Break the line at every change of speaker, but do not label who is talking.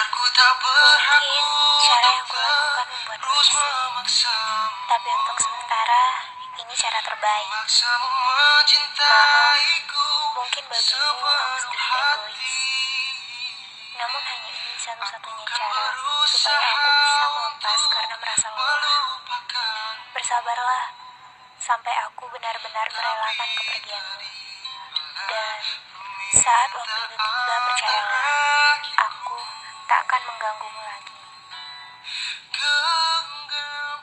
Mungkin cara yang kulakukan membuat sedih. Tapi untuk sementara, ini cara terbaik. Maaf, mungkin bagimu aku sedikit egois. Namun hanya ini satu-satunya cara supaya aku bisa melepas karena merasa lelah. Bersabarlah sampai aku benar-benar merelakan kepergianmu. Dan saat waktu itu tiba, percayalah, aku tak akan mengganggumu lagi.